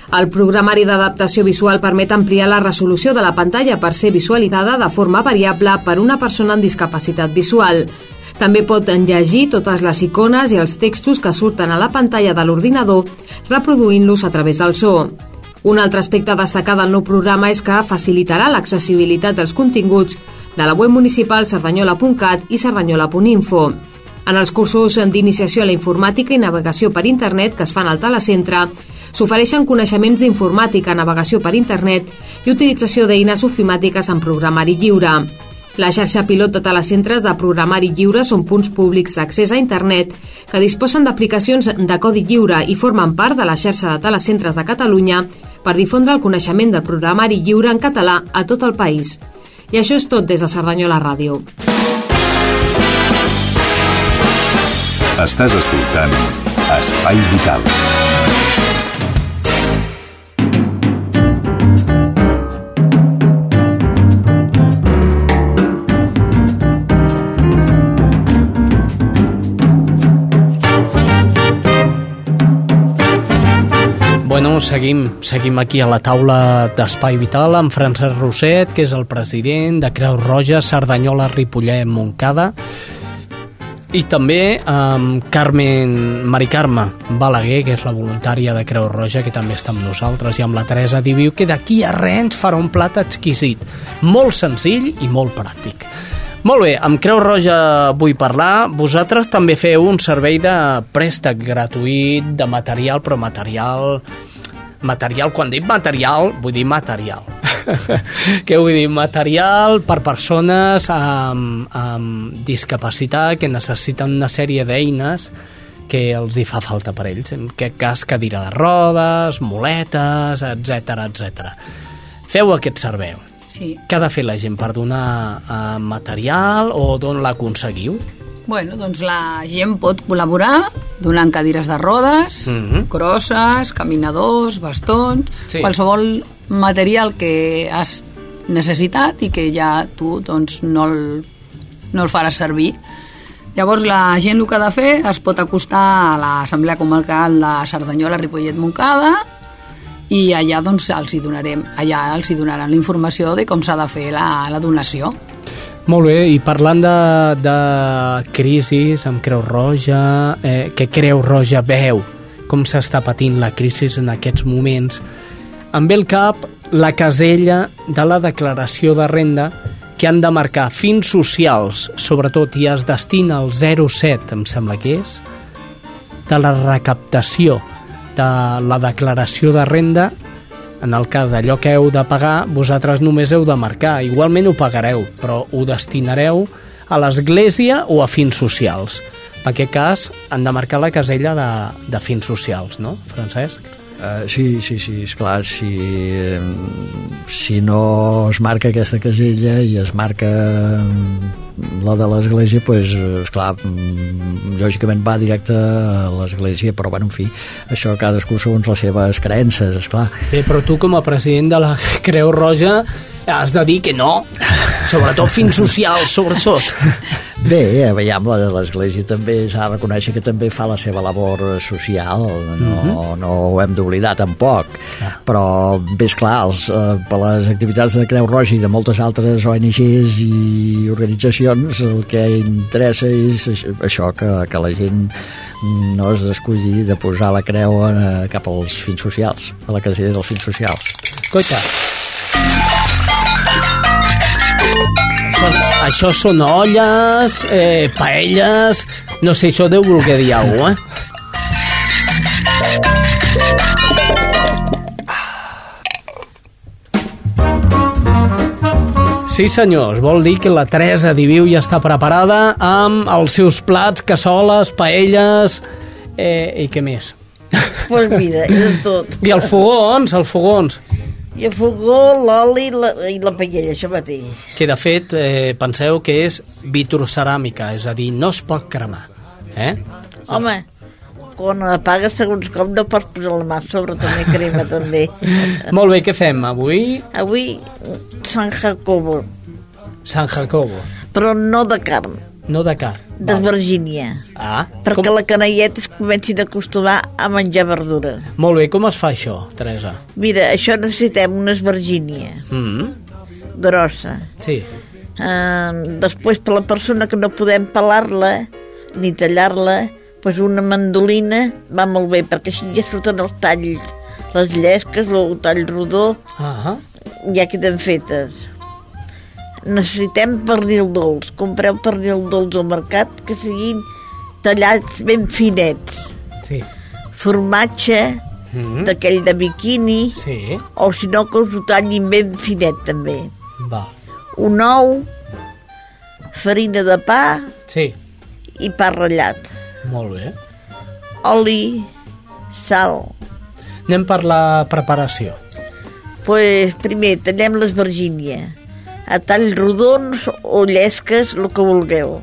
S14: El programari d'adaptació visual permet ampliar la resolució de la pantalla per ser visualitzada de forma variable per una persona amb discapacitat visual. També pot llegir totes les icones i els textos que surten a la pantalla de l'ordinador, reproduint-los a través del so. Un altre aspecte a destacar del nou programa és que facilitarà l'accessibilitat dels continguts de la web municipal cerdanyola.cat i cerdanyola.info. En els cursos d'iniciació a la informàtica i navegació per internet que es fan al telecentre, s'ofereixen coneixements d'informàtica, navegació per internet i utilització d'eines ofimàtiques en programari lliure. La xarxa pilot de telecentres de programari lliure són punts públics d'accés a internet que disposen d'aplicacions de codi lliure i formen part de la xarxa de telecentres de Catalunya per difondre el coneixement del programari lliure en català a tot el país. I això és tot des de Cerdanyola Ràdio.
S5: Estàs escoltant Espai Vital.
S1: Bueno, seguim, seguim aquí a la taula d'Espai Vital amb Francesc Roset, que és el president de Creu Roja, Cerdanyola, Ripollet, Montcada, i també amb Carmen Mari Carme Balaguer, que és la voluntària de Creu Roja, que també està amb nosaltres, i amb la Teresa Diviu, que d'aquí a res ens farà un plat exquisit, molt senzill i molt pràctic. Molt bé, amb Creu Roja vull parlar. Vosaltres també feu un servei de préstec gratuït de material, però material... Material, quan dic material, vull dir material. Què vull dir? Material per persones amb, amb discapacitat que necessiten una sèrie d'eines que els hi fa falta per ells. En aquest cas, cadira de rodes, muletes, etc etc. Feu aquest servei.
S3: Sí.
S1: Què ha de fer la gent per donar uh, material o d'on l'aconseguiu?
S3: Bueno, doncs la gent pot col·laborar donant cadires de rodes, mm -hmm. crosses, caminadors, bastons, sí. qualsevol material que has necessitat i que ja tu doncs, no, el, no el faràs servir. Llavors la gent el que ha de fer es pot acostar a l'Assemblea Comarcal de Cerdanyola, Ripollet, Montcada i allà doncs els hi donarem allà els hi donaran la informació de com s'ha de fer la, la donació.
S1: Molt bé, i parlant de, de crisis amb Creu Roja, eh, que Creu Roja veu? Com s'està patint la crisi en aquests moments, em ve el cap la casella de la declaració de renda que han de marcar fins socials, sobretot, i es destina al 0,7, em sembla que és, de la recaptació de la declaració de renda en el cas d'allò que heu de pagar, vosaltres només heu de marcar. Igualment ho pagareu, però ho destinareu a l'església o a fins socials. En aquest cas, han de marcar la casella de, de fins socials, no, Francesc?
S4: Uh, sí, sí, sí, esclar, si, si no es marca aquesta casella i es marca la de l'església, pues, esclar, lògicament va directe a l'església, però bueno, en fi, això cadascú segons les seves creences, esclar.
S1: Bé, però tu com a president de la Creu Roja has de dir que no, sobretot fins socials, sobretot.
S4: Bé, veiem, la de l'Església també s'ha de reconèixer que també fa la seva labor social, no, uh -huh. no ho hem d'oblidar tampoc, ah. però bé, esclar, els, eh, per les activitats de Creu Roja i de moltes altres ONGs i organitzacions el que interessa és això, que, que la gent no es descuidi de posar la creu en, cap als fins socials, a la casella dels fins socials.
S1: Coita. Això són olles, eh, paelles... No sé, això deu voler dir alguna eh? Sí, senyors, vol dir que la Teresa Diviu ja està preparada amb els seus plats, cassoles, paelles... Eh, I què més?
S2: Doncs pues mira, és tot.
S1: I els fogons, els fogons.
S2: I el fogó, l'oli i, la, i la paella, això mateix.
S1: Que de fet, eh, penseu que és vitroceràmica, és a dir, no es pot cremar. Eh?
S2: Home, quan apagues segons com no pots posar la mà sobre també crema també.
S1: Molt bé, què fem avui?
S2: Avui San Jacobo.
S1: San Jacobo.
S2: Però no de carn.
S1: No de carn.
S2: D'esvergínia.
S1: Ah.
S2: Perquè com... la canalleta es comencin a acostumar a menjar verdura.
S1: Molt bé, com es fa això, Teresa?
S2: Mira, això necessitem una esvergínia.
S1: Mm -hmm.
S2: Grossa.
S1: Sí.
S2: Uh, després, per la persona que no podem pelar-la ni tallar-la, pues una mandolina va molt bé, perquè així ja surten els talls, les llesques, el tall rodó,
S1: uh -huh.
S2: ja queden fetes necessitem pernil dolç. Compreu pernil dolç al mercat que siguin tallats ben finets.
S1: Sí.
S2: Formatge mm -hmm. d'aquell de biquini
S1: sí.
S2: o si no que us ho tallin ben finet també.
S1: Va.
S2: Un ou, farina de pa
S1: sí.
S2: i pa ratllat.
S1: Molt bé.
S2: Oli, sal.
S1: Anem per la preparació.
S2: pues, primer tallem l'esvergínia a talls rodons o llesques, el que vulgueu.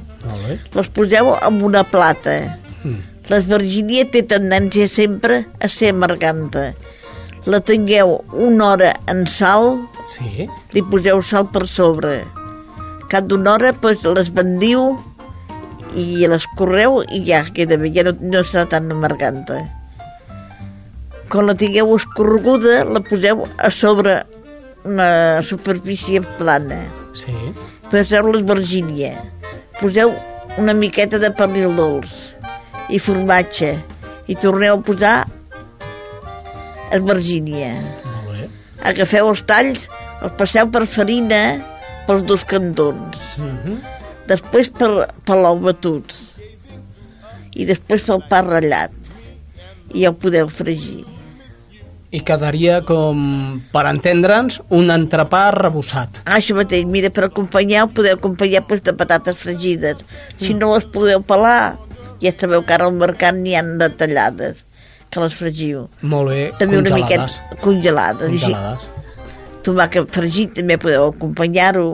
S2: Les poseu en una plata.
S1: Mm.
S2: L'esverginia té tendència sempre a ser amarganta. La tingueu una hora en sal,
S1: sí.
S2: li poseu sal per sobre. Cada una hora pues, les vendiu i les correu i ja queda bé, ja no, no serà tan amarganta. quan la tingueu escorreguda, la poseu a sobre una superfície plana.
S1: Sí.
S2: Poseu l'esvergínia. Poseu una miqueta de pernil dolç i formatge i torneu a posar esvergínia.
S1: Molt bé.
S2: Agafeu els talls, els passeu per farina pels dos cantons.
S1: Mhm.
S2: Després per, per batut. I després pel pa ratllat. I ja ho podeu fregir.
S1: I quedaria com, per entendre'ns, un entrepà rebossat.
S2: Ah, això mateix, mira, per acompanyar ho podeu acompanyar pues, de patates fregides. Si no les podeu pelar, ja sabeu que ara al mercat n'hi han de tallades, que les fregiu.
S1: Molt bé,
S2: També una
S1: congelades.
S2: miqueta congelades. I així,
S1: Congelades.
S2: tomàquet fregit també podeu acompanyar-ho.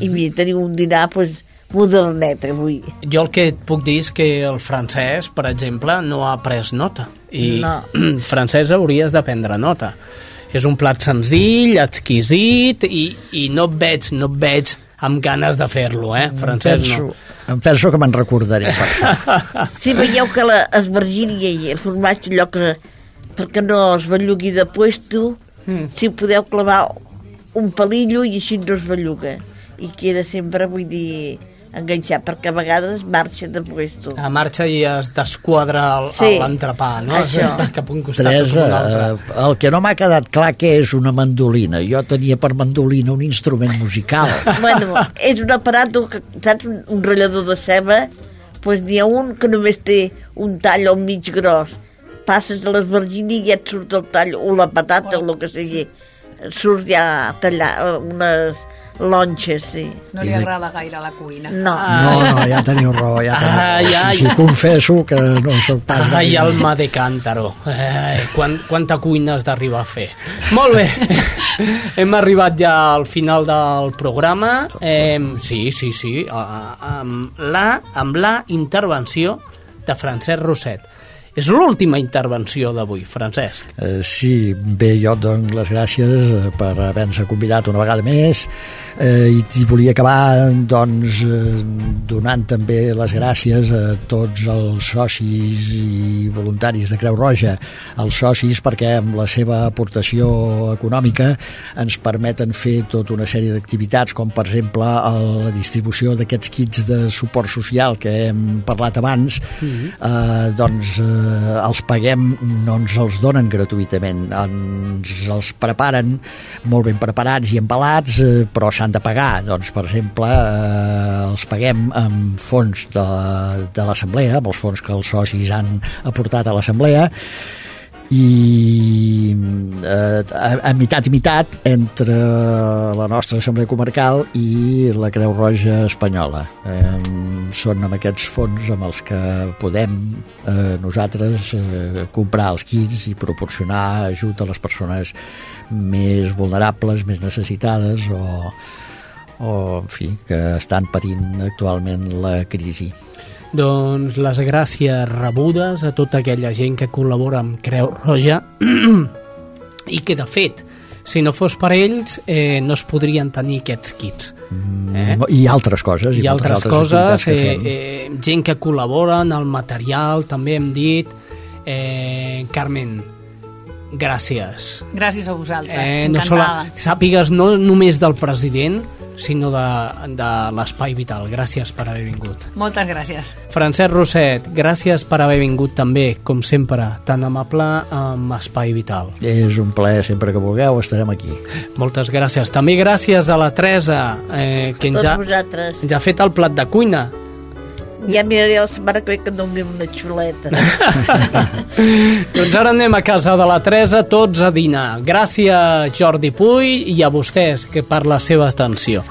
S2: I mira, teniu un dinar pues, modernet avui.
S1: Jo el que et puc dir és que el francès, per exemple, no ha pres nota. I
S2: No.
S1: francès hauries de prendre nota. És un plat senzill, exquisit, i, i no et veig, no et veig amb ganes de fer-lo, eh? Francès
S4: penso,
S1: no.
S4: em penso que me'n recordaré per això.
S2: Si veieu que la esvergínia i el formatge, allò que perquè no es bellugui de puesto,
S1: Mm.
S2: si podeu clavar un pelillo i així no es belluga. I queda sempre, vull dir, enganxat, perquè a vegades marxa de puesto.
S1: A marxa i es desquadra el-
S2: Sí,
S1: l'entrepà, no?
S2: això.
S1: És cap un costat o un
S4: Teresa,
S1: altre.
S4: eh, el que no m'ha quedat clar que és una mandolina. Jo tenia per mandolina un instrument musical.
S2: Bueno, és un aparato, que, saps, un, un ratllador de ceba, doncs n'hi ha un que només té un tall al mig gros. Passes a l'esvergini i ja et surt el tall, o la patata, o el que sigui. Surt ja tallar unes lonxes, sí.
S3: No li agrada gaire la cuina.
S2: No.
S4: No, no, ja teniu raó, ja teniu raó.
S1: Ai, ai.
S4: Sí, confesso que no sóc pas...
S1: Ai, alma de cántaro. Eh, quan, quanta cuina has d'arribar a fer. Molt bé. Hem arribat ja al final del programa. Eh, sí, sí, sí. a- Amb la, amb la intervenció de Francesc Roset. És l'última intervenció d'avui, Francesc.
S4: Eh, sí, bé, jo et dono les gràcies eh, per haver-nos convidat una vegada més. Eh, i, i volia acabar doncs, eh, donant també les gràcies a tots els socis i voluntaris de Creu Roja, els socis perquè amb la seva aportació econòmica ens permeten fer tota una sèrie d'activitats com per exemple la distribució d'aquests kits de suport social que hem parlat abans. Eh, doncs eh, els paguem, no ens els donen gratuïtament, ens els preparen molt ben preparats i empalats, eh, però s'han de pagar, doncs per exemple eh, els paguem amb fons de, de l'assemblea, amb els fons que els socis han aportat a l'assemblea i eh, a, a mitat i mitat entre la nostra assemblea comarcal i la Creu Roja espanyola eh, són amb aquests fons amb els que podem eh, nosaltres eh, comprar els kits i proporcionar ajut a les persones més vulnerables, més necessitades o, o en fi, que estan patint actualment la crisi.
S1: Doncs les gràcies rebudes a tota aquella gent que col·labora amb Creu Roja i que, de fet, si no fos per ells, eh, no es podrien tenir aquests kits.
S4: Eh? I altres coses. I,
S1: I
S4: moltes
S1: altres coses, eh, eh, gent que col·labora en el material, també hem dit. Eh, Carmen, gràcies.
S3: Gràcies a vosaltres,
S1: Eh, no sola, sàpigues no només del president, sinó de, de l'Espai Vital. Gràcies per haver vingut.
S3: Moltes gràcies.
S1: Francesc Roset, gràcies per haver vingut també, com sempre, tan amable amb Espai Vital.
S4: És un plaer, sempre que vulgueu estarem aquí.
S1: Moltes gràcies. També gràcies a la Teresa, eh, que ens
S2: Tots
S1: ha,
S2: vosaltres.
S1: ens ha fet el plat de cuina.
S2: Ja miraré la setmana que ve que em doni una xuleta.
S1: Doncs ara anem a casa de la Teresa tots a dinar. Gràcies Jordi Puy i a vostès que per la seva atenció.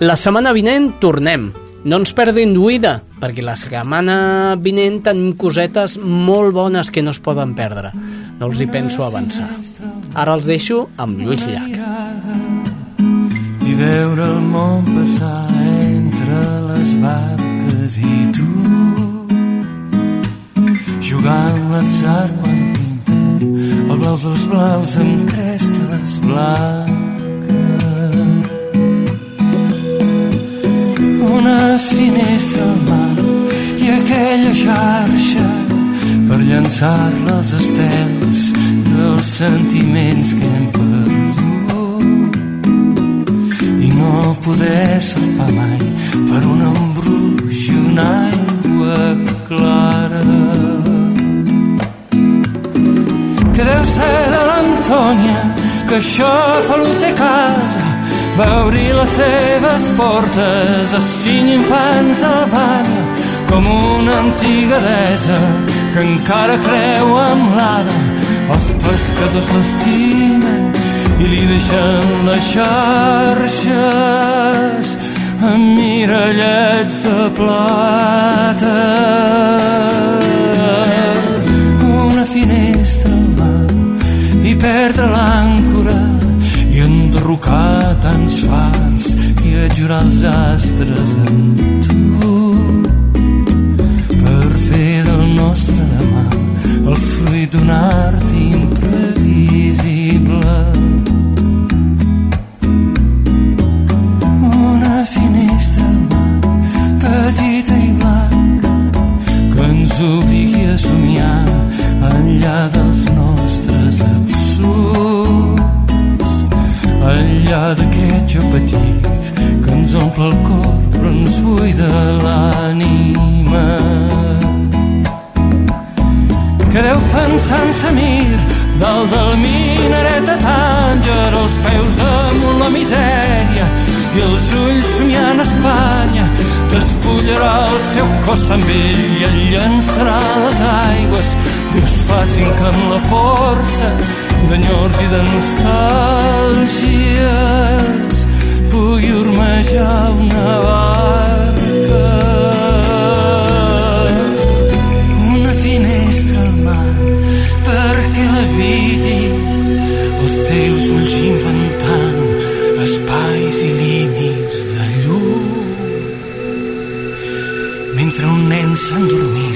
S1: La setmana vinent tornem. No ens perdin d'oïda, perquè la setmana vinent tenim cosetes molt bones que no es poden perdre. No els hi penso avançar. Ara els deixo amb Lluís Llach.
S15: i veure el món passar entre les barques i tu. Jugant l'atzar quan pinta el blau dels blaus amb crestes blanques. Una finestra al mar i aquella xarxa per llançar-la als estels dels sentiments que hem perdut. Poder salpar mai per un embruix i una aigua clara. Que deu ser de l'Antònia que això fa té casa va obrir les seves portes a cinc infants al bany com una antiga desa que encara creu amb l'ara els pescadors l'estimen i li deixen les xarxes amb mirallets de plata. Una finestra al mar i perdre l'àncora i enderrocar tants fars i ajurar els astres en tu. Nostre demà, el fruit d'un art enllà d'aquest jo petit que ens omple el cor però ens buida l'ànima. Que deu pensar en Samir dalt del minaret de Tànger els peus damunt la misèria i els ulls somiant Espanya despullarà el seu cos també i el llançarà les aigües Dius facin que amb la força d'enyors i de nostàlgies pugui ormejar una barca. L'habiti els teus ulls inventant espais i límits de llum. Mentre un nen s'endormisca